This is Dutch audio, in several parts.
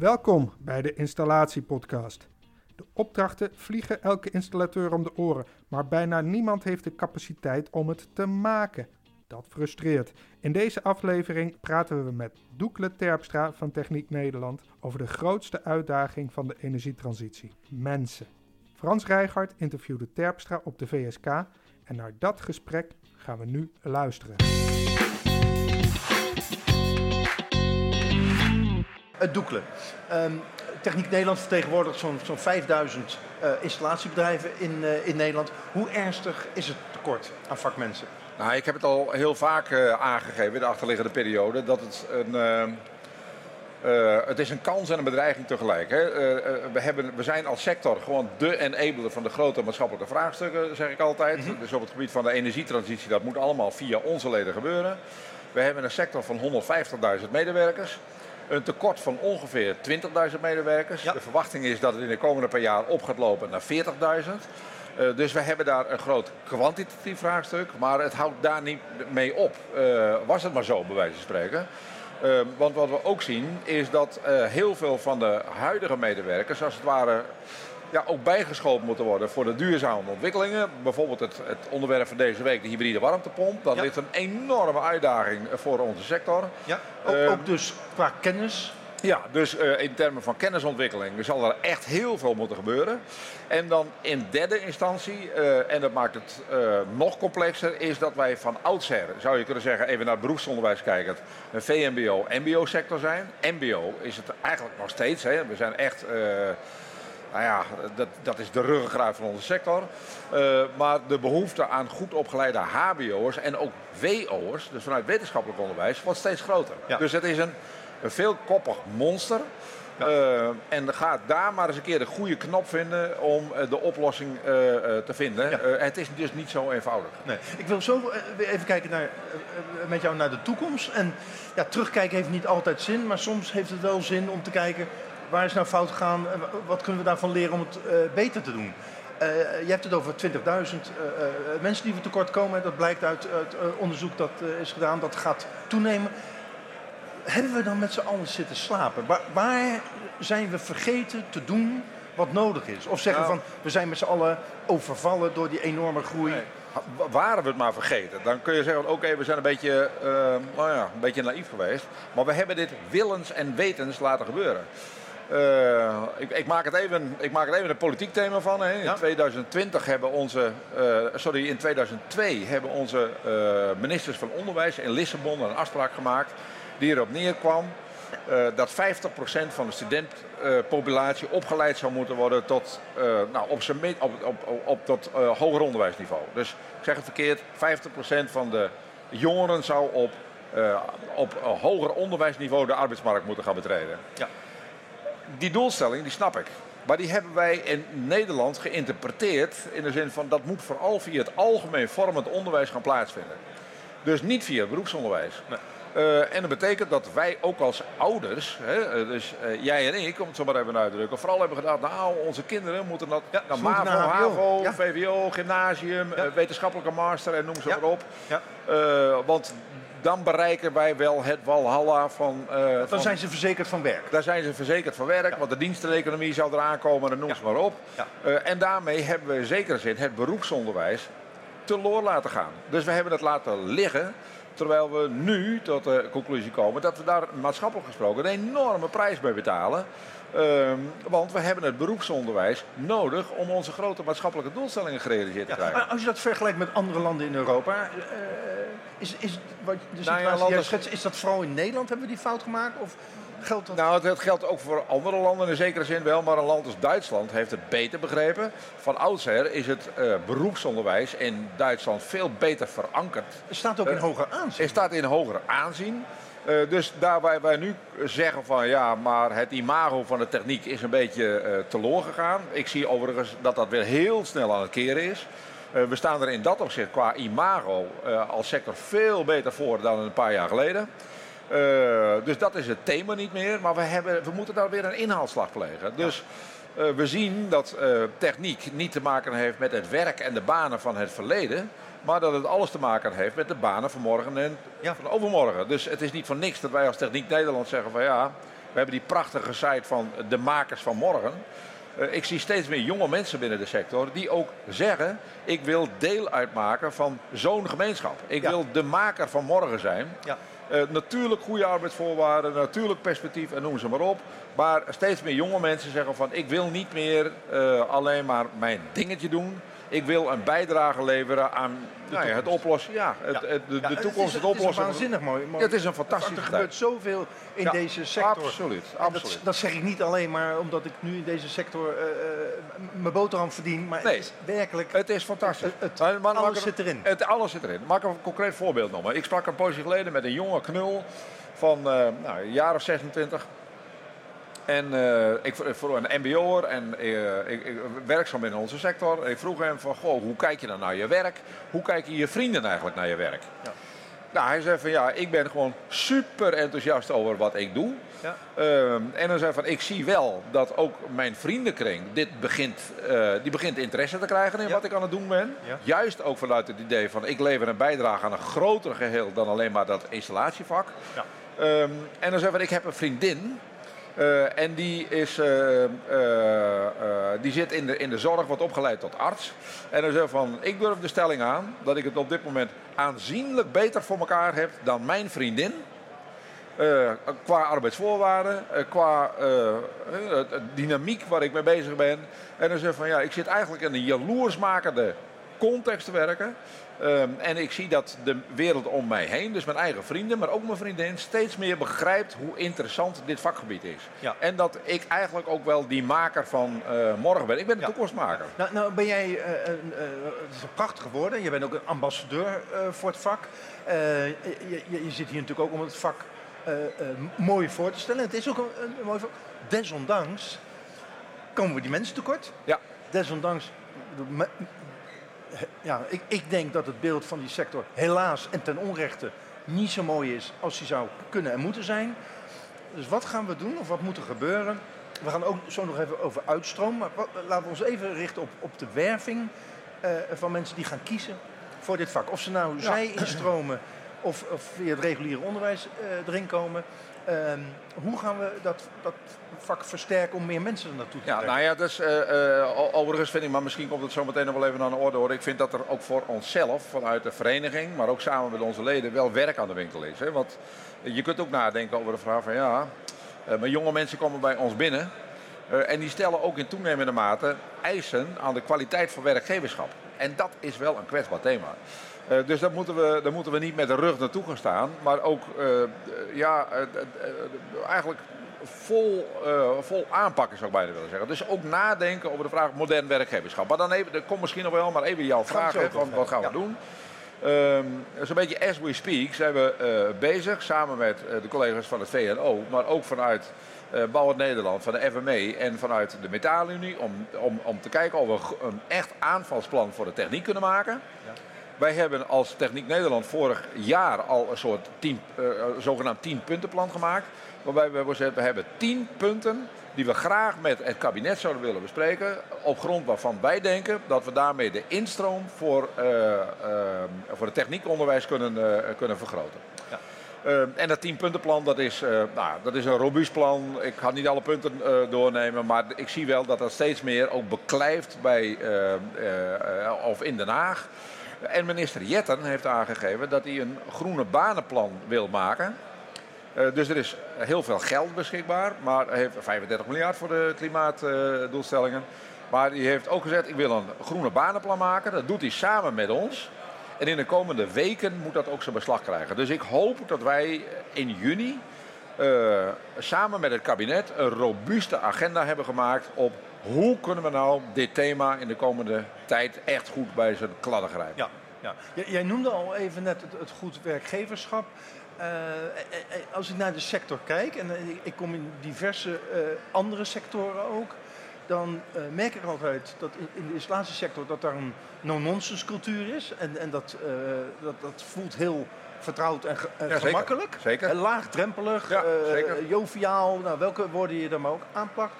Welkom bij de Installatiepodcast. De opdrachten vliegen elke installateur om de oren, maar bijna niemand heeft de capaciteit om het te maken. Dat frustreert. In deze aflevering praten we met Doekle Terpstra van Techniek Nederland over de grootste uitdaging van de energietransitie: mensen. Frans Rijgaard interviewde Terpstra op de VSK en naar dat gesprek gaan we nu luisteren. Het Doekle. Ehm, Techniek Nederland vertegenwoordigt zo'n zo'n 5000 eh, installatiebedrijven in, eh, in Nederland. Hoe ernstig is het tekort aan vakmensen? Nou, ik heb het al heel vaak eh, aangegeven in de achterliggende periode dat het een. het is een kans en een bedreiging tegelijk. Hè. We, hebben, we zijn als sector gewoon de enabler van de grote maatschappelijke vraagstukken, zeg ik altijd. Dus op het gebied van de energietransitie, dat moet allemaal via onze leden gebeuren. We hebben een sector van 150.000 medewerkers. Een tekort van ongeveer 20.000 medewerkers. Ja. De verwachting is dat het in de komende paar jaar op gaat lopen naar 40.000. Eh, dus we hebben daar een groot kwantitatief vraagstuk, maar het houdt daar niet mee op. Eh, was het maar zo, bij wijze van spreken. Eh, want wat we ook zien is dat heel veel van de huidige medewerkers, als het ware, ja, ook bijgeschoten moeten worden voor de duurzame ontwikkelingen. Bijvoorbeeld het, het onderwerp van deze week, de hybride warmtepomp. Dat Ja. ligt een enorme uitdaging voor onze sector. Ja, ook, Ehm, ook dus qua kennis. Ja, dus eh, in termen van kennisontwikkeling zal er echt heel veel moeten gebeuren. En dan in derde instantie, eh, en dat maakt het eh, nog complexer, is dat wij van oudsher, zou je kunnen zeggen, even naar het beroepsonderwijs kijkend, een VMBO-MBO-sector zijn. MBO is het eigenlijk nog steeds. Hè. We zijn echt, nou ja, dat, dat is de ruggengraat van onze sector. Eh, maar de behoefte aan goed opgeleide HBO'ers en ook WO'ers, dus vanuit wetenschappelijk onderwijs, wordt steeds groter. Ja. Dus het is een, een veelkoppig monster. Eh, en ga daar maar eens een keer de goede knop vinden om eh, de oplossing te vinden. Ja. Het is dus niet zo eenvoudig. Nee. Ik wil zo even kijken naar, met jou naar de toekomst. En ja, terugkijken heeft niet altijd zin, maar soms heeft het wel zin om te kijken waar is nou fout gegaan, wa- wat kunnen we daarvan leren om het eh, beter te doen. Eh, je hebt het over 20.000 eh, eh, mensen die we tekort komen. Dat blijkt uit, eh, onderzoek dat eh, is gedaan. Dat gaat toenemen. Hebben we dan met z'n allen zitten slapen? Waar, waar zijn we vergeten te doen wat nodig is? Of zeggen Nou. van we zijn met z'n allen overvallen door die enorme groei. Nee. Waren we het maar vergeten, dan kun je zeggen: oké, we zijn een beetje, eh, nou ja, een beetje naïef geweest. Maar we hebben dit willens en wetens laten gebeuren. Eh, ik, ik, maak het even, ik maak er even een politiek thema van. Hè. In Ja. 2020 hebben onze, eh, sorry, in 2002 hebben onze eh, ministers van Onderwijs in Lissabon een afspraak gemaakt die erop neerkwam dat 50% van de studentpopulatie opgeleid zou moeten worden tot, nou, op, zijn op, op, op, tot hoger onderwijsniveau. Dus ik zeg het verkeerd, 50% van de jongeren zou op, op hoger onderwijsniveau de arbeidsmarkt moeten gaan betreden. Ja. Die doelstelling, die snap ik. Maar die hebben wij in Nederland geïnterpreteerd in de zin van dat moet vooral via het algemeen vormend onderwijs gaan plaatsvinden. Dus niet via het beroepsonderwijs. Eh, en dat betekent dat wij ook als ouders, hè, eh, dus eh, jij en ik, om het zo maar even uit te drukken, vooral hebben gedacht, nou, onze kinderen moeten dat Ja, naar MAVO, naar. HAVO, Ja. VWO, gymnasium, Ja. wetenschappelijke master en noem ze maar op. Ja. Want dan bereiken wij wel het walhalla van... eh, Dan van- zijn ze verzekerd van werk. daar zijn ze verzekerd van werk, want de diensteneconomie zou eraan komen en noem ze maar op. Ja. Eh, en daarmee hebben we in zekere zin het beroepsonderwijs teloor laten gaan. Dus we hebben het laten liggen, terwijl we nu tot de conclusie komen dat we daar maatschappelijk gesproken een enorme prijs mee betalen. Ehm, want we hebben het beroepsonderwijs nodig om onze grote maatschappelijke doelstellingen gerealiseerd te krijgen. Als je dat vergelijkt met andere landen in Europa, eh, is, is, wat, de ja, landen- schetst, is dat vooral in Nederland hebben we die fout gemaakt? Of geldt dat? Nou, dat geldt ook voor andere landen in zekere zin wel. Maar een land als Duitsland heeft het beter begrepen. Van oudsher is het eh, beroepsonderwijs in Duitsland veel beter verankerd. het staat ook in eh, hoger aanzien. Er staat in hoger aanzien. Eh, dus daar waar wij nu zeggen van ja, maar het imago van de techniek is een beetje eh teloor gegaan. Ik zie overigens dat dat weer heel snel aan het keren is. Eh, we staan er in dat opzicht qua imago als sector veel beter voor dan een paar jaar geleden. Dus dat is het thema niet meer. Maar we, hebben, we moeten daar weer een inhaalslag plegen. Dus we zien dat techniek niet te maken heeft met het werk en de banen van het verleden. Maar dat het alles te maken heeft met de banen van morgen en Ja. van overmorgen. Dus het is niet voor niks dat wij als Techniek Nederland zeggen van ja, We hebben die prachtige site van de makers van morgen. Eh, ik zie steeds meer jonge mensen binnen de sector die ook zeggen: ik wil deel uitmaken van zo'n gemeenschap. Ik wil de maker van morgen zijn. Ja. Uh, natuurlijk goede arbeidsvoorwaarden, natuurlijk perspectief en noem ze maar op. Maar steeds meer jonge mensen zeggen van ik wil niet meer uh, alleen maar mijn dingetje doen. Ik wil een bijdrage leveren aan nou ja, het oplossen. Ja, het, de, Ja, de het toekomst, is- het, het is oplossen. waanzinnig mooi. mooi. Ja, het is een fantastische Er tijd. gebeurt zoveel in Ja, deze sector. Absoluut, dat, absoluut. dat zeg ik niet alleen maar omdat ik nu in deze sector eh, eh, mijn boterham verdien. Maar Nee. het is werkelijk... Het is fantastisch. Het- het- Maar- maar- alles zit erin. Het, alles zit erin. Maak een concreet voorbeeld noemen. Ik sprak een poosje geleden met een jonge knul van eh, nou, een jaar of 26. En eh, ik vroeg een mbo'er en eh, ik, ik werkzaam in onze sector. Ik vroeg hem van, goh, hoe kijk je dan naar je werk? Hoe kijken je vrienden eigenlijk naar je werk? Ja. Nou, hij zei van, ja, ik ben gewoon super enthousiast over wat ik doe. Ja. Ehm, en dan zei van, ik zie wel dat ook mijn vriendenkring dit begint, eh, die begint interesse te krijgen in Ja. wat ik aan het doen ben. Juist ook vanuit het idee van, ik lever een bijdrage aan een groter geheel dan alleen maar dat installatievak. Ja. Ehm, en dan zei van, ik heb een vriendin. Eh, en die, is, eh, eh, die zit in de, in de zorg, wordt opgeleid tot arts. En dan zei van, ik durf de stelling aan dat ik het op dit moment aanzienlijk beter voor elkaar heb dan mijn vriendin. Qua arbeidsvoorwaarden, qua dynamiek waar ik mee bezig ben. En dan zeg van ja, ik zit eigenlijk in een jaloersmakende context te werken. Ehm, en ik zie dat de wereld om mij heen, dus mijn eigen vrienden, maar ook mijn vriendin, steeds meer begrijpt hoe interessant dit vakgebied is. Ja. En dat ik eigenlijk ook wel die maker van eh, morgen ben. Ik ben de Ja. toekomstmaker. Nou, nou ben jij, een, het is een prachtig woorden. Je bent ook een ambassadeur voor het vak. Je, je, je zit hier natuurlijk ook om het vak mooi voor te stellen. Het is ook een, een, mooi vak. Desondanks komen we die mensen tekort. Ja. Desondanks, ja, ik, ik denk dat het beeld van die sector helaas en ten onrechte niet zo mooi is als die zou kunnen en moeten zijn. Dus wat gaan we doen of wat moet er gebeuren? We gaan ook zo nog even over uitstroom. Maar wat- laten we ons even richten op, op de werving eh, van mensen die gaan kiezen voor dit vak. Of ze nou Ja. zij instromen of, of via het reguliere onderwijs eh, erin komen. Ehm, hoe gaan we dat, dat vak versterken om meer mensen er naartoe te Ja, trekken? nou ja, dus o- overigens vind ik, maar misschien komt het zo meteen nog wel even aan de orde hoor. Ik vind dat er ook voor onszelf, vanuit de vereniging, maar ook samen met onze leden, wel werk aan de winkel is. Hè? Want je kunt ook nadenken over de vraag van ja, eh, maar jonge mensen komen bij ons binnen. en die stellen ook in toenemende mate eisen aan de kwaliteit van werkgeverschap. En dat is wel een kwetsbaar thema. Eh, dus daar moeten, we, daar moeten we niet met de rug naartoe gaan staan. Maar ook eh, ja, eh, eigenlijk vol, vol aanpakken zou ik bijna willen zeggen. Dus ook nadenken over de vraag modern werkgeverschap. Maar dan even, dat komt misschien nog wel, maar even jouw vraag. hè, van wat gaan we doen? Ehm Zo'n beetje as we speak zijn we bezig samen met de collega's van het VNO, maar ook vanuit eh Bouwend Nederland, van de FME en vanuit de Metaalunie, om, om, om te kijken of we een echt aanvalsplan voor de techniek kunnen maken. Ja. Wij hebben als Techniek Nederland vorig jaar al een soort tien, eh, zogenaamd 10 puntenplan gemaakt. Waarbij we hebben gezegd, we hebben 10 punten die we graag met het kabinet zouden willen bespreken. Op grond waarvan wij denken dat we daarmee de instroom voor, eh, eh, voor het techniekonderwijs kunnen, kunnen vergroten. Ja. En dat 10-puntenplan, dat is, nou, dat is een robuust plan. Ik ga niet alle punten doornemen, maar ik zie wel dat dat steeds meer ook beklijft bij, of in Den Haag. En minister Jetten heeft aangegeven dat hij een groene banenplan wil maken. Eh, dus er is heel veel geld beschikbaar, maar hij heeft 35 miljard voor de klimaatdoelstellingen. maar die heeft ook gezegd, ik wil een groene banenplan maken. Dat doet hij samen met ons. En in de komende weken moet dat ook zijn beslag krijgen. Dus ik hoop dat wij in juni eh, samen met het kabinet een robuuste agenda hebben gemaakt op hoe kunnen we nou dit thema in de komende tijd echt goed bij zijn kladden grijpen. Ja, ja. Jij noemde al even net het, het goed werkgeverschap. Eh, eh, eh, als ik naar de sector kijk, en ik- kom in diverse andere sectoren ook, dan merk ik altijd dat in, de installatiesector dat daar een no-nonsense cultuur is. En, en dat, dat, dat voelt heel vertrouwd en, ge- en Ja, gemakkelijk. Zeker. En laagdrempelig, Ja, joviaal, nou, welke woorden je er maar ook aanplakt.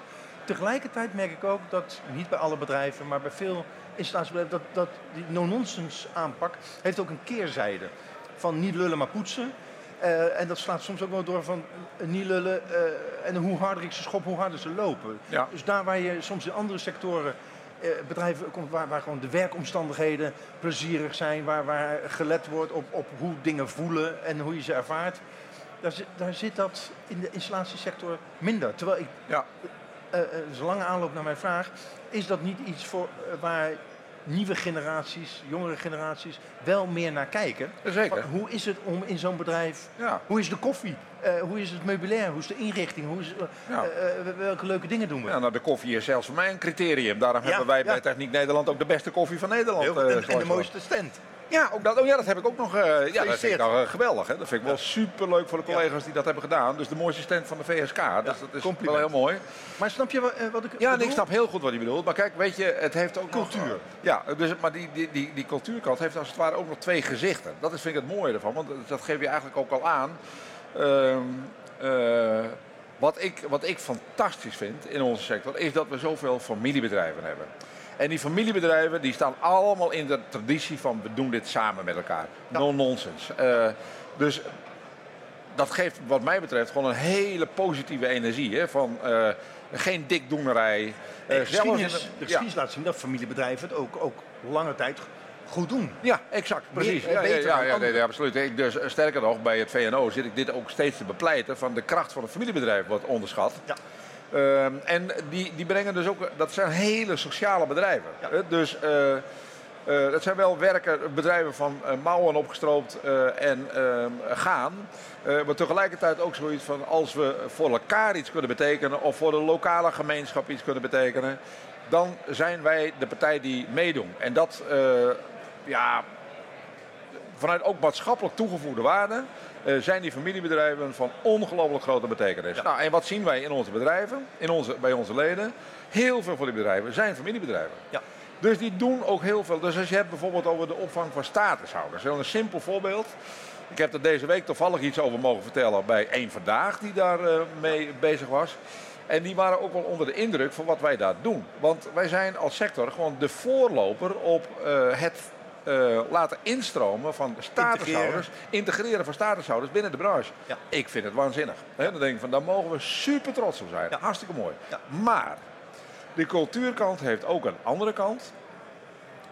Tegelijkertijd merk ik ook dat, niet bij alle bedrijven, maar bij veel installatiebedrijven, dat, dat die no-nonsense aanpak heeft ook een keerzijde. Van niet lullen maar poetsen. Eh, en dat slaat soms ook wel door van eh, niet lullen. eh, en hoe harder ik ze schop, hoe harder ze lopen. Ja. Dus daar waar je soms in andere sectoren bedrijven komt waar, waar gewoon de werkomstandigheden plezierig zijn, waar, waar gelet wordt op, op hoe dingen voelen en hoe je ze ervaart. Daar zit, daar zit dat in de installatiesector minder. Terwijl ik, Ja. Eh eh, dat is een lange aanloop naar mijn vraag, is dat niet iets voor, eh, waar nieuwe generaties, jongere generaties wel meer naar kijken? Zeker. Hoe is het om in zo'n bedrijf, Ja. hoe is de koffie, hoe is het meubilair, hoe is de inrichting, hoe is, Ja. welke leuke dingen doen we? Ja, nou, de koffie is zelfs voor mij een criterium. Daarom hebben wij bij Techniek Nederland ook de beste koffie van Nederland. Heel en, en de mooiste stand. Ja, ook dat, oh ja, dat heb ik ook nog. eh, ja, dat vind ik nou, eh, geweldig. Hè? Dat vind ik wel super leuk voor de collega's die dat hebben gedaan. Dus de mooiste stand van de VSK. dus dat is compliment. wel heel mooi. Maar snap je wat, eh, wat ik Ja, ik snap heel goed wat je bedoelt. Maar kijk, weet je, het heeft ook nog- Cultuur. ja, dus, maar die, die, die, die cultuurkant heeft als het ware ook nog twee gezichten. Dat is, vind ik het mooie ervan. Want dat geef je eigenlijk ook al aan. Ehm, eh, wat, ik, wat ik fantastisch vind in onze sector, is dat we zoveel familiebedrijven hebben. En die familiebedrijven die staan allemaal in de traditie van we doen dit samen met elkaar. No nonsense. Eh, dus dat geeft wat mij betreft gewoon een hele positieve energie. Hè? Van eh, geen dikdoenerij. Nee, Eh, de zelfs in geschiedenis, de- de ja. geschiedenis laat zien dat familiebedrijven het ook, ook lange tijd goed doen. Ja, exact. Precies. Meer- Ja, ja, beter ja, nee, nee, absoluut. Ik, dus, sterker nog, bij het VNO zit ik dit ook steeds te bepleiten. Van de kracht van het familiebedrijf wordt onderschat. Ja. Ehm, en die, die brengen dus ook, dat zijn hele sociale bedrijven. Ja. Dus eh, eh, dat zijn wel werken, bedrijven van eh, mouwen opgestroopt en ehm, gaan. Maar tegelijkertijd ook zoiets van als we voor elkaar iets kunnen betekenen of voor de lokale gemeenschap iets kunnen betekenen, dan zijn wij de partij die meedoen. En dat, ja, vanuit ook maatschappelijk toegevoegde waarde eh, zijn die familiebedrijven van ongelooflijk grote betekenis. Ja. Nou, en wat zien wij in onze bedrijven, in onze, bij onze leden? Heel veel van die bedrijven zijn familiebedrijven. Ja. Dus die doen ook heel veel. Dus als je hebt bijvoorbeeld over de opvang van statushouders. Een simpel voorbeeld. Ik heb er deze week toevallig iets over mogen vertellen bij één Vandaag die daar eh, mee bezig was. En die waren ook wel onder de indruk van wat wij daar doen. Want wij zijn als sector gewoon de voorloper op eh, het eh, laten instromen van statushouders. Integreren. van statushouders binnen de branche. Ja. Ik vind het waanzinnig. Hè, dan denk ik van, daar mogen we super trots op zijn. Ja. Hartstikke mooi. Ja. Maar de cultuurkant heeft ook een andere kant.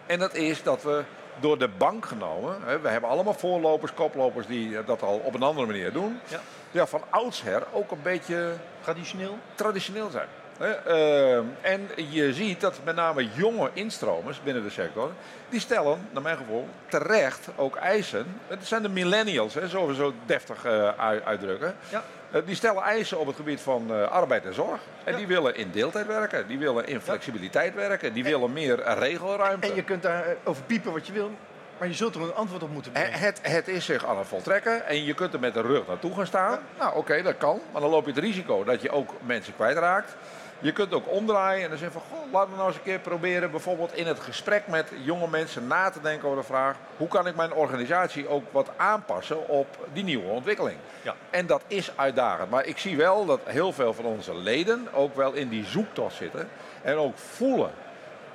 En dat is dat we door de bank genomen, hè, we hebben allemaal voorlopers, koplopers die eh, dat al op een andere manier doen. Ja. Ja, van oudsher ook een beetje Traditioneel. traditioneel zijn. Ehm, en je ziet dat met name jonge instromers binnen de sector, die stellen, naar mijn gevoel, terecht ook eisen. Het zijn de millennials, hè, zo we zo deftig eh, ui- uitdrukken. Ja. Eh, die stellen eisen op het gebied van eh, arbeid en zorg. En Ja. die willen in deeltijd werken, die willen in flexibiliteit werken, die willen meer regelruimte. En je kunt daar eh, over piepen wat je wil, maar je zult er een antwoord op moeten brengen. Het, het is zich aan het voltrekken en je kunt er met de rug naartoe gaan staan. Nou, oké, dat kan. Maar dan loop je het risico dat je ook mensen kwijtraakt. Je kunt ook omdraaien en dan zeggen van... Goh, laten we nou eens een keer proberen bijvoorbeeld in het gesprek met jonge mensen na te denken over de vraag... hoe kan ik mijn organisatie ook wat aanpassen op die nieuwe ontwikkeling? Ja. En dat is uitdagend. Maar ik zie wel dat heel veel van onze leden ook wel in die zoektocht zitten. En ook voelen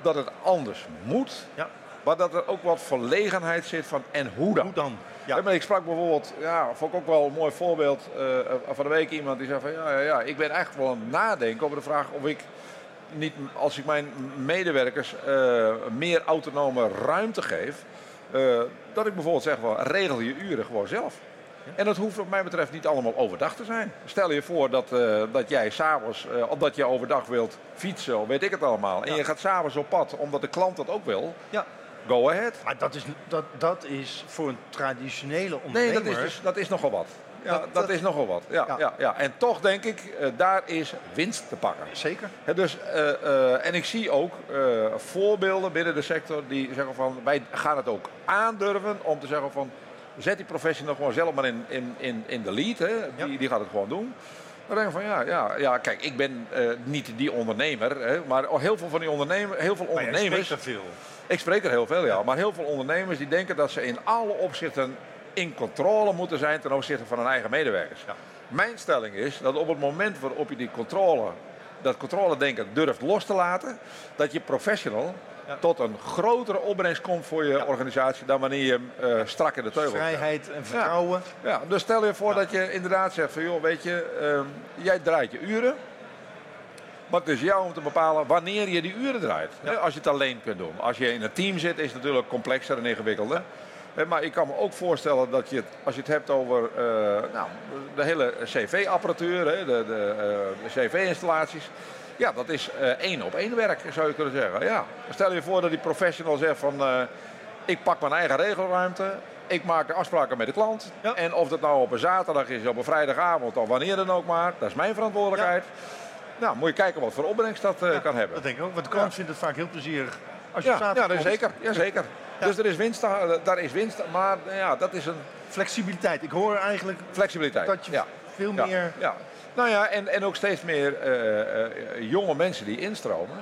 dat het anders moet. Ja. Maar dat er ook wat verlegenheid zit van en hoe dan? Hoe dan? Ja. Maar ik sprak bijvoorbeeld, ja, vond ik ook wel een mooi voorbeeld eh, van de week iemand die zei van ja, ja, ja, ik ben eigenlijk wel aan het nadenken over de vraag of ik niet, als ik mijn medewerkers eh, meer autonome ruimte geef, eh, dat ik bijvoorbeeld zeg van regel je uren gewoon zelf. En dat hoeft wat mij betreft niet allemaal overdag te zijn. Stel je voor dat, dat jij s'avonds, uh, omdat je overdag wilt fietsen weet ik het allemaal. En je gaat s'avonds op pad omdat de klant dat ook wil. Ja. Go ahead. Maar dat is, dat, dat is voor een traditionele Nee, ondernemer... dat is, dus, dat is nogal wat. Ja, Dat- dat, dat- is nogal wat. Ja, Ja. ja. Ja, En toch denk ik, eh, daar is winst te pakken. Zeker. Hè, dus, eh, eh, en ik zie ook eh, voorbeelden binnen de sector die zeggen van... wij gaan het ook aandurven om te zeggen van... zet die professional gewoon zelf maar in, in, in, in de lead. Hè. Die, Ja. die gaat het gewoon doen. Dan denk ik van ja, ja, ja kijk, ik ben eh, niet die ondernemer. Hè, maar heel veel van die ondernemers, heel veel Maar ondernemers... spreekt er veel. Ik spreek er heel veel, ja. Maar heel veel ondernemers die denken dat ze in alle opzichten in controle moeten zijn ten opzichte van hun eigen medewerkers. Ja. Mijn stelling is dat op het moment waarop je die controle, dat controle denken durft los te laten, dat je professional tot een grotere opbrengst komt voor je organisatie dan wanneer je hem eh, strak in de teugel. Vrijheid en vertrouwen. Ja, dus stel je voor dat je inderdaad zegt van joh, weet je, ehm, jij draait je uren. Maar het is jou om te bepalen wanneer je die uren draait. Als je het alleen kunt doen. Als je in een team zit, is het natuurlijk complexer en ingewikkelder. Maar ik kan me ook voorstellen dat je het, als je het hebt over eh, nou, de hele CV-apparatuur, de, de, eh, de CV-installaties. Ja, dat is eh, één op één werk, zou je kunnen zeggen. Ja. Stel je voor dat die professional zegt van... ik pak mijn eigen regelruimte. Ik maak de afspraken met de klant. Ja. En of dat nou op een zaterdag is, op een vrijdagavond of wanneer dan ook maar. Dat is mijn verantwoordelijkheid. Nou, moet je kijken wat voor opbrengst dat eh, kan hebben. Dat denk ik ook. Want de klant Ja. vindt het vaak heel plezierig. Als je Ja, ja, dat is komt. zeker. Ja, zeker. Dus er is winst, eh, daar is winst. Maar eh, ja, dat is een Flexibiliteit. Ik hoor eigenlijk flexibiliteit. dat je ja. veel Ja, meer... Ja. Nou ja, en, en ook steeds meer jonge mensen die instromen.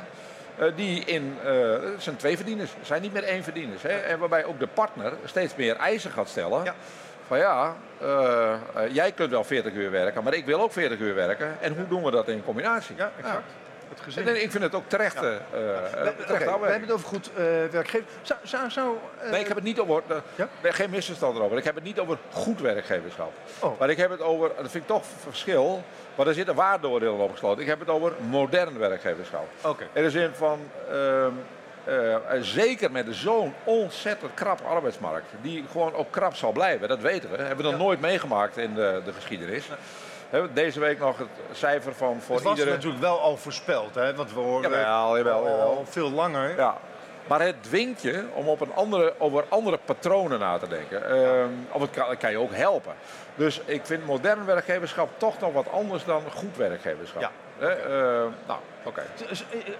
die in, het zijn twee verdieners, zijn niet meer één verdieners. Hè? En waarbij ook de partner steeds meer eisen gaat stellen. Ja. Van ja, eh, eh, jij kunt wel 40 uur werken, maar ik wil ook 40 uur werken. En hoe doen we dat in combinatie? Ja, exact. Het gezin. En ik vind het ook terecht. eh, eh, We, hebben het over goed eh werkgever. Zou, zou, zou, Nee, ik heb het niet over. Ja? geen misverstand erover. Ik heb het niet over goed werkgeverschap. Oh. Maar ik heb het over. Dat vind ik toch een verschil. Maar er zitten waardeoordelen opgesloten. Ik heb het over modern werkgeverschap. Oké. In de zin van. ehm, eh, zeker met zo'n ontzettend krap arbeidsmarkt. Die gewoon ook krap zal blijven. Dat weten we. Hebben we nog Ja. nooit meegemaakt in de, de geschiedenis. Hè, Deze week nog het cijfer van voor Het was iedere. natuurlijk wel al voorspeld, hè? want we horen Jawel, jawel, al, veel langer. Ja. Maar het dwingt je om op een andere, over andere patronen na te denken. Ehm, of het kan, kan je ook helpen. Dus ik vind modern werkgeverschap toch nog wat anders dan goed werkgeverschap. Ja. Ehm, nou, oké. Z- eh, eh,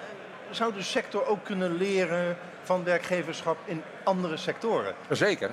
Zou de sector ook kunnen leren van werkgeverschap in andere sectoren? Zeker,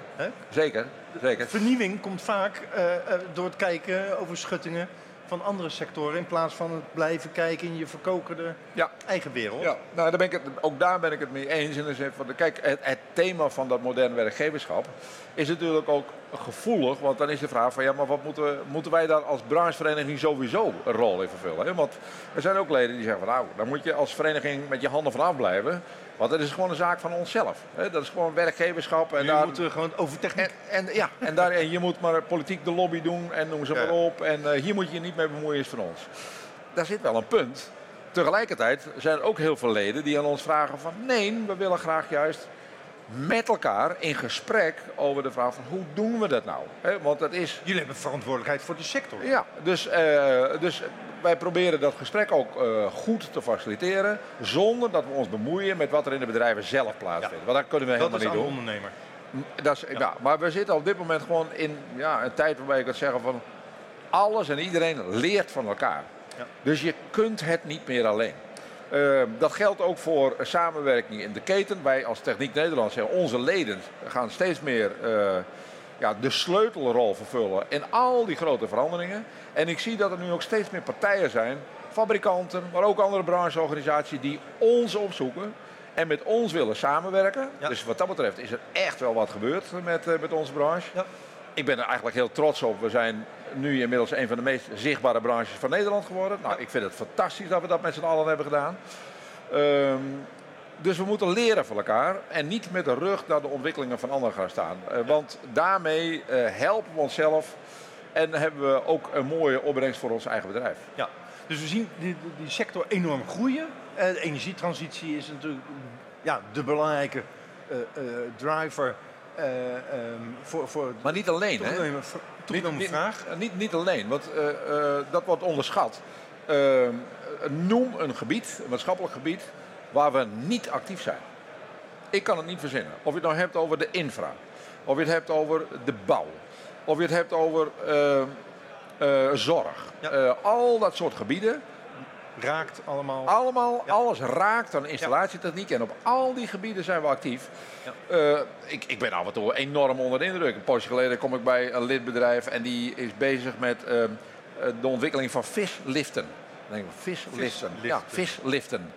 zeker, zeker. Vernieuwing komt vaak eh, eh, door het kijken over schuttingen van andere sectoren... in plaats van het blijven kijken in je verkokerde Ja. eigen wereld. Ja, nou, daar ben ik het, ook daar ben ik het mee eens. In de zin van, kijk, het, het thema van dat modern werkgeverschap is natuurlijk ook gevoelig. Want dan is de vraag van, ja, maar wat moeten, moeten wij daar als branchevereniging sowieso een rol in vervullen? Hè? Want er zijn ook leden die zeggen van, nou, dan moet je als vereniging met je handen vanaf blijven. Want dat is gewoon een zaak van onszelf. Hè? Dat is gewoon werkgeverschap. En daar, moeten we gewoon over techniek... en, en, ja, en, daar, en je moet maar politiek de lobby doen en noem ze Ja. maar op. En eh, hier moet je je niet mee bemoeien, is van ons. Daar zit wel een punt. Tegelijkertijd zijn er ook heel veel leden die aan ons vragen van... nee, we willen graag juist met elkaar in gesprek over de vraag van hoe doen we dat nou? Want dat is... Jullie hebben verantwoordelijkheid voor de sector. Ja, dus, eh, dus wij proberen dat gesprek ook eh, goed te faciliteren... zonder dat we ons bemoeien met wat er in de bedrijven zelf plaatsvindt. Want dat kunnen we Dat helemaal is niet aan de doen. ondernemer. Dat is, ja. maar we zitten op dit moment gewoon in ja, een tijd waarbij ik kan zeggen van alles en iedereen leert van elkaar. Ja. Dus je kunt het niet meer alleen. Eh, dat geldt ook voor samenwerking in de keten. Wij als Techniek Nederland zeggen onze leden gaan steeds meer eh, ja, de sleutelrol vervullen in al die grote veranderingen. En ik zie dat er nu ook steeds meer partijen zijn, fabrikanten, maar ook andere brancheorganisaties die ons opzoeken en met ons willen samenwerken. Ja. Dus wat dat betreft is er echt wel wat gebeurd met, eh, met onze branche. Ja. Ik ben er eigenlijk heel trots op. We zijn nu inmiddels een van de meest zichtbare branches van Nederland geworden. Nou, ik vind het fantastisch dat we dat met z'n allen hebben gedaan. Ehm, dus we moeten leren van elkaar en niet met de rug naar de ontwikkelingen van anderen gaan staan. Eh, want daarmee eh, helpen we onszelf en hebben we ook een mooie opbrengst voor ons eigen bedrijf. Ja. Dus we zien die, die- sector enorm groeien. Eh, de energietransitie is natuurlijk ja, de belangrijke driver eh, ehm, voor, voor Maar niet alleen, hè? toegenomen, niet, vraag. Niet, niet, niet alleen, want dat wordt onderschat. Eh, noem een gebied, een maatschappelijk gebied, waar we niet actief zijn. Ik kan het niet verzinnen. Of je het nou hebt over de infra, of je het hebt over de bouw, of je het hebt over eh, eh, zorg. Ja. Eh, al dat soort gebieden, Raakt allemaal. allemaal, Ja. alles raakt aan installatietechniek en op al die gebieden zijn we actief. Ja. Ik, ik ben af en toe enorm onder de indruk. Een poosje geleden kom ik bij een lidbedrijf en die is bezig met eh, eh, de ontwikkeling van visliften. Dan denk ik, visliften. Ja, visliften.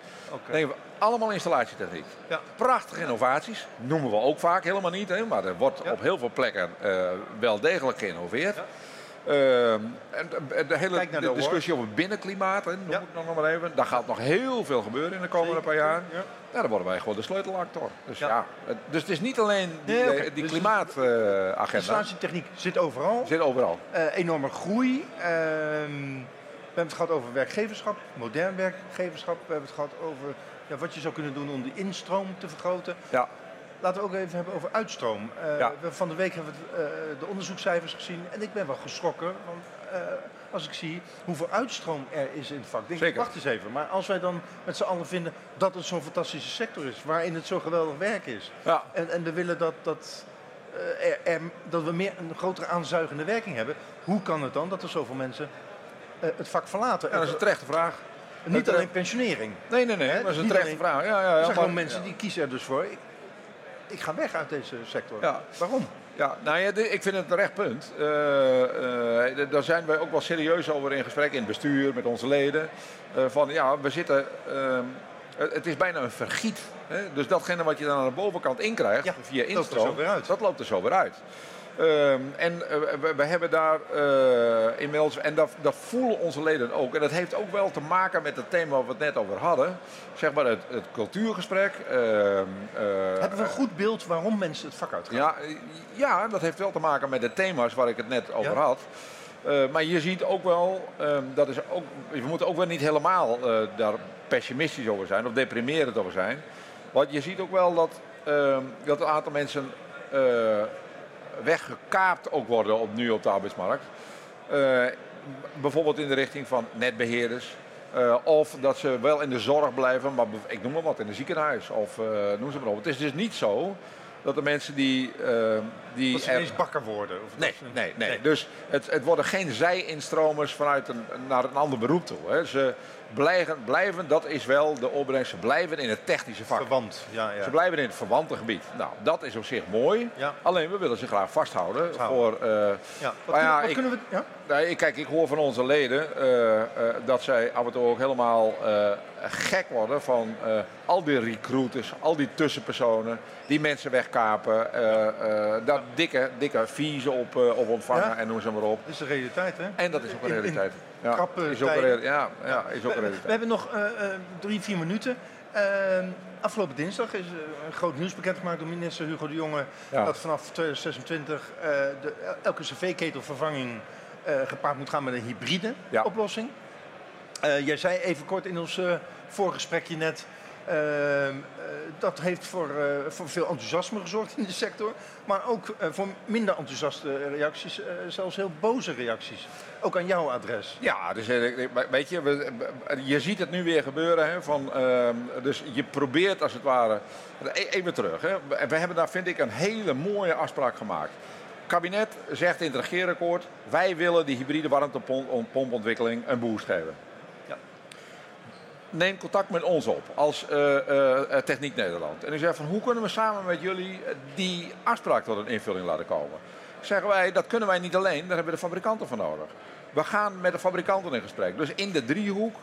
Denken we, allemaal installatietechniek. Ja. Prachtige innovaties, noemen we ook vaak helemaal niet, hè, maar er wordt Ja. op heel veel plekken eh, wel degelijk geïnnoveerd. Ja. Ehm, en de- hele de de discussie over binnenklimaat, hè, noem Ja. ik nog maar even. Daar gaat nog heel veel gebeuren in de komende Zeker. paar jaar. Ja. Ja, dan worden wij gewoon de sleutelactor. Dus ja, Ja. het- dus het is niet alleen die, Nee, eh, die Dus- klimaatagenda. Installatietechniek zit overal. zit overal. Eh, enorme groei. We hebben het gehad over werkgeverschap, modern werkgeverschap. We hebben het gehad over ja, wat je zou kunnen doen om die instroom te vergroten. Ja. Laten we ook even hebben over uitstroom. Eh, Ja. we, van de week hebben we het, eh, de onderzoekscijfers gezien en ik ben wel geschrokken. Want eh, als ik zie hoeveel uitstroom er is in het vak, denk ik, wacht eens even. Maar als wij dan met z'n allen vinden dat het zo'n fantastische sector is, waarin het zo geweldig werk is. Ja. En, en we willen dat, dat, eh, er, er- dat we meer een grotere aanzuigende werking hebben. Hoe kan het dan dat er zoveel mensen het vak verlaten? Ja, dat is een terechte vraag. Niet het, eh, alleen pensionering. Nee, nee, nee. Hè? Dat is een terechte alleen- vraag. Ja, ja, ja, Er zijn gewoon mensen die kiezen er dus voor. Ik, ik ga weg uit deze sector. Waarom? Ja, nou ja, ik vind het een recht punt. Eh, eh, daar zijn wij ook wel serieus over in gesprek in het bestuur met onze leden. Eh, van ja, we zitten. ehm, het is bijna een vergiet. Hè? Dus datgene wat je dan aan de bovenkant inkrijgt Ja, via instroom, dat loopt er zo weer uit. Ehm, en eh, we, we hebben daar eh, inmiddels, en dat, dat voelen onze leden ook. En dat heeft ook wel te maken met het thema waar we het net over hadden. Zeg maar het, het cultuurgesprek. ehm, eh, Hebben we een goed beeld waarom mensen het vak uitgaan? ja, ja, dat heeft wel te maken met de thema's waar ik het net over Ja. had. Maar je ziet ook wel, ehm, dat is ook, we moeten ook wel niet helemaal daar pessimistisch over zijn of deprimerend over zijn. Want je ziet ook wel dat, dat een aantal mensen weggekaapt ook worden op, nu op de arbeidsmarkt. Eh, bijvoorbeeld in de richting van netbeheerders. Eh, of dat ze wel in de zorg blijven, maar ik noem maar wat, in een ziekenhuis. Of eh, noem ze maar op. Het is dus niet zo dat de mensen die... die Dat ze er- bakker worden. Of Nee, ze- nee, nee. Dus het, het worden geen zij-instromers vanuit een, naar een ander beroep toe. Hè. Ze blijven, blijven, dat is wel de opbrengst, ze blijven in het technische vak. Verwant. Ja, ja. Ze blijven in het verwante gebied. Nou, dat is op zich mooi. Ja. Alleen we willen ze graag vasthouden. Vasthouden. Voor, eh, ja. Wat, ik- kunnen we... Ja? nou, ik- kijk, ik hoor van onze leden eh, eh, dat zij af en toe ook helemaal gek worden van al die recruiters, al die tussenpersonen, die mensen wegkapen, dat dikke, dikke fees op, op ontvangen en noem ze maar op. Dat is de realiteit, hè? En dat is ook een In- in realiteit. Ja, is ook een, ja, ja, is ook een We, hebben nog eh, eh, drie, vier minuten. Ehm, afgelopen dinsdag is eh, een groot nieuws bekendgemaakt door minister Hugo de Jonge. Ja. Dat vanaf 2026 eh, de, elke cv-ketelvervanging gepaard moet gaan met een hybride Ja. oplossing. Jij zei even kort in ons voorgesprekje net. Ehm, eh, dat heeft voor, eh, voor veel enthousiasme gezorgd in de sector. Maar ook eh, voor minder enthousiaste reacties. zelfs heel boze reacties. Ook aan jouw adres. Ja, dus, weet je, je ziet het nu weer gebeuren. Hè, van, ehm, dus je probeert als het ware. E- Even terug. Hè. We- hebben daar, vind ik, een hele mooie afspraak gemaakt. Kabinet zegt in het regeerakkoord: wij willen die hybride warmtepompontwikkeling een boost geven. Neem contact met ons op als eh, eh, Techniek Nederland. En u zegt van hoe kunnen we samen met jullie eh, die afspraak tot een invulling laten komen? Zeggen wij, dat kunnen wij niet alleen, daar hebben we de fabrikanten voor nodig. We gaan met de fabrikanten in gesprek. Dus in de driehoek, eh,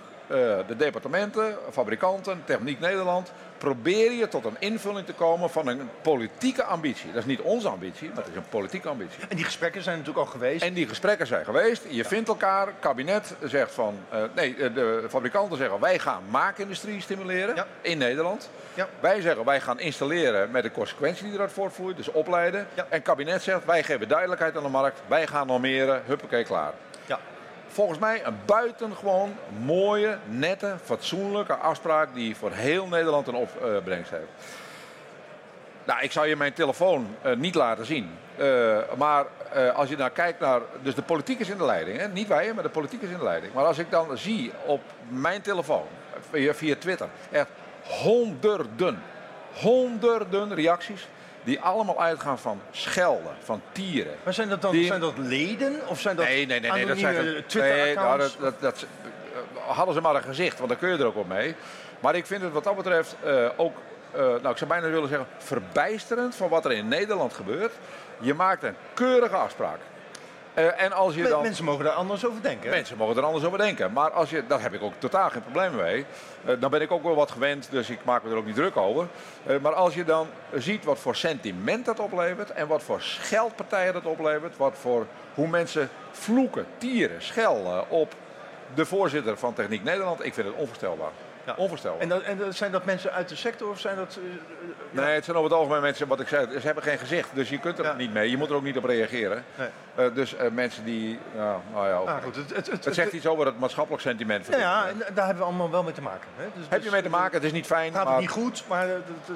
de departementen, fabrikanten, Techniek Nederland, probeer je tot een invulling te komen van een politieke ambitie. Dat is niet onze ambitie, maar het is een politieke ambitie. En die gesprekken zijn natuurlijk al geweest. En die gesprekken zijn geweest. Je vindt elkaar. Het kabinet zegt van. eh, nee, eh, de fabrikanten zeggen wij gaan maakindustrie stimuleren Ja. in Nederland. Ja. Wij zeggen wij gaan installeren met de consequentie die eruit voortvloeit, dus opleiden. En het kabinet zegt wij geven duidelijkheid aan de markt. Wij gaan normeren. Huppakee, klaar. Volgens mij een buitengewoon mooie, nette, fatsoenlijke afspraak die voor heel Nederland een opbrengst heeft. Nou, ik zou je mijn telefoon eh, niet laten zien. Eh, maar eh, als je nou kijkt naar. Dus de politiek is in de leiding. Hè? Niet wij, maar de politiek is in de leiding. Maar als ik dan zie op mijn telefoon, via, via Twitter, echt honderden, honderden reacties. Die allemaal uitgaan van schelden, van tieren. Maar zijn dat dan Die- zijn dat leden of zijn dat Nee, nee, nee, nee dat zijn? Nee, nou, dat, dat, dat, eh, hadden ze maar een gezicht, want dan kun je er ook op mee. Maar ik vind het wat dat betreft eh, ook, eh, nou ik zou bijna willen zeggen, verbijsterend van wat er in Nederland gebeurt. Je maakt een keurige afspraak. Eh, en als je dan... Mensen mogen daar anders over denken. Mensen mogen er anders over denken. Maar als je, daar heb ik ook totaal geen probleem mee. Eh, dan ben ik ook wel wat gewend, dus ik maak me er ook niet druk over. Eh, maar als je dan ziet wat voor sentiment dat oplevert en wat voor scheldpartijen dat oplevert, wat voor hoe mensen vloeken, tieren, schelden op de voorzitter van Techniek Nederland, ik vind het onvoorstelbaar. Ja. Onvoorstelbaar. En, dat, en dat, zijn dat mensen uit de sector of zijn dat... eh, eh, Nee, het zijn over het algemeen mensen, wat ik zei, ze hebben geen gezicht, dus je kunt er Ja. niet mee. Je moet er ook niet op reageren. Nee. Eh, dus eh, mensen die, nou, nou ja, ah, goed, het, het, het, het zegt iets over het maatschappelijk sentiment. van Ja, dit daar hebben we allemaal wel mee te maken. Hè? Dus, Heb dus, je mee te maken? Het is niet fijn, Gaat maar het niet goed, maar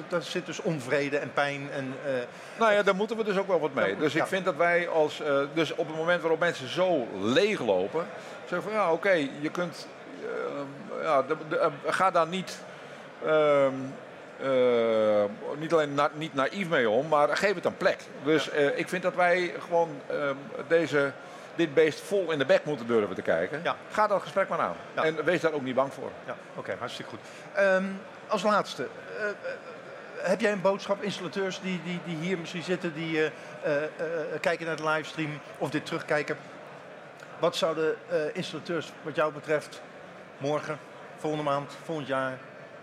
er zit dus onvrede en pijn. En, eh, nou ja, daar moeten we dus ook wel wat mee. Ja, Dus ik ja. vind dat wij als, eh, dus op het moment waarop mensen zo leeglopen, zeggen van ja, oké, je kunt, eh, ja, de, de, eh, ga daar niet, ehm, eh, niet alleen na, niet naïef mee om, maar geef het een plek. Dus eh, ik vind dat wij gewoon ehm, deze, dit beest vol in de bek moeten durven te kijken. Ja. Ga dat gesprek maar aan. Ja. En wees daar ook niet bang voor. ja, oké, hartstikke goed. Ehm, als laatste, heb jij een boodschap, installateurs die, die, die hier misschien zitten, die kijken naar de livestream of dit terugkijken. Wat zouden eh, installateurs wat jou betreft morgen, volgende maand, volgend jaar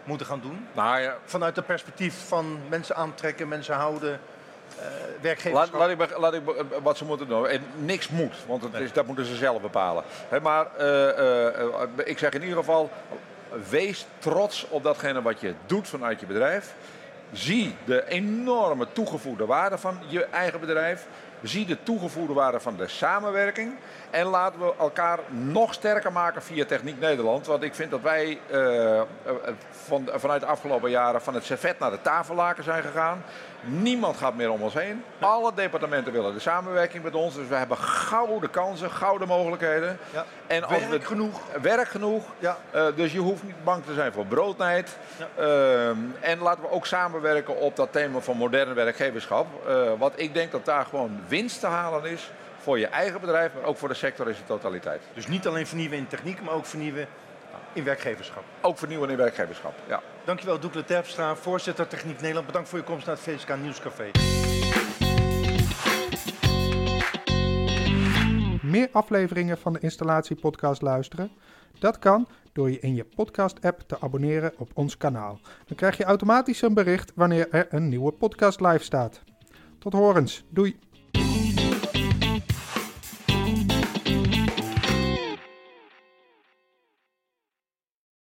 moeten gaan doen? Nou ja, Vanuit het perspectief van mensen aantrekken, mensen houden, eh Laat, werkgeverschap. laat, ik, be- laat ik be- wat ze moeten doen. En niks moet, want het is, dat moeten ze zelf bepalen. Maar eh, eh, eh, ik zeg in ieder geval, wees trots op datgene wat je doet vanuit je bedrijf. Zie de enorme toegevoegde waarde van je eigen bedrijf. Zie de toegevoegde waarde van de samenwerking. En laten we elkaar nog sterker maken via Techniek Nederland. Want ik vind dat wij eh, eh, van, vanuit de afgelopen jaren van het servet naar de tafellaken zijn gegaan. Niemand gaat meer om ons heen. Alle departementen willen de samenwerking met ons. Dus we hebben gouden kansen, gouden mogelijkheden. Ja. En Werk we- genoeg. Werk genoeg. Ja. Eh, dus je hoeft niet bang te zijn voor broodnijd. Ehm, en laten we ook samenwerken op dat thema van moderne werkgeverschap. Eh, want ik denk dat daar gewoon winst te halen is voor je eigen bedrijf, maar ook voor de sector in zijn totaliteit. Dus niet alleen vernieuwen in techniek, maar ook vernieuwen in werkgeverschap. Ook vernieuwen in werkgeverschap. Ja. Dankjewel Doekle Terpstra, voorzitter Techniek Nederland. Bedankt voor je komst naar het VSK Nieuwscafé. Meer afleveringen van de Installatie-podcast luisteren? Dat kan door je in je podcast-app te abonneren op ons kanaal. Dan krijg je automatisch een bericht wanneer er een nieuwe podcast live staat. Tot horens. Doei!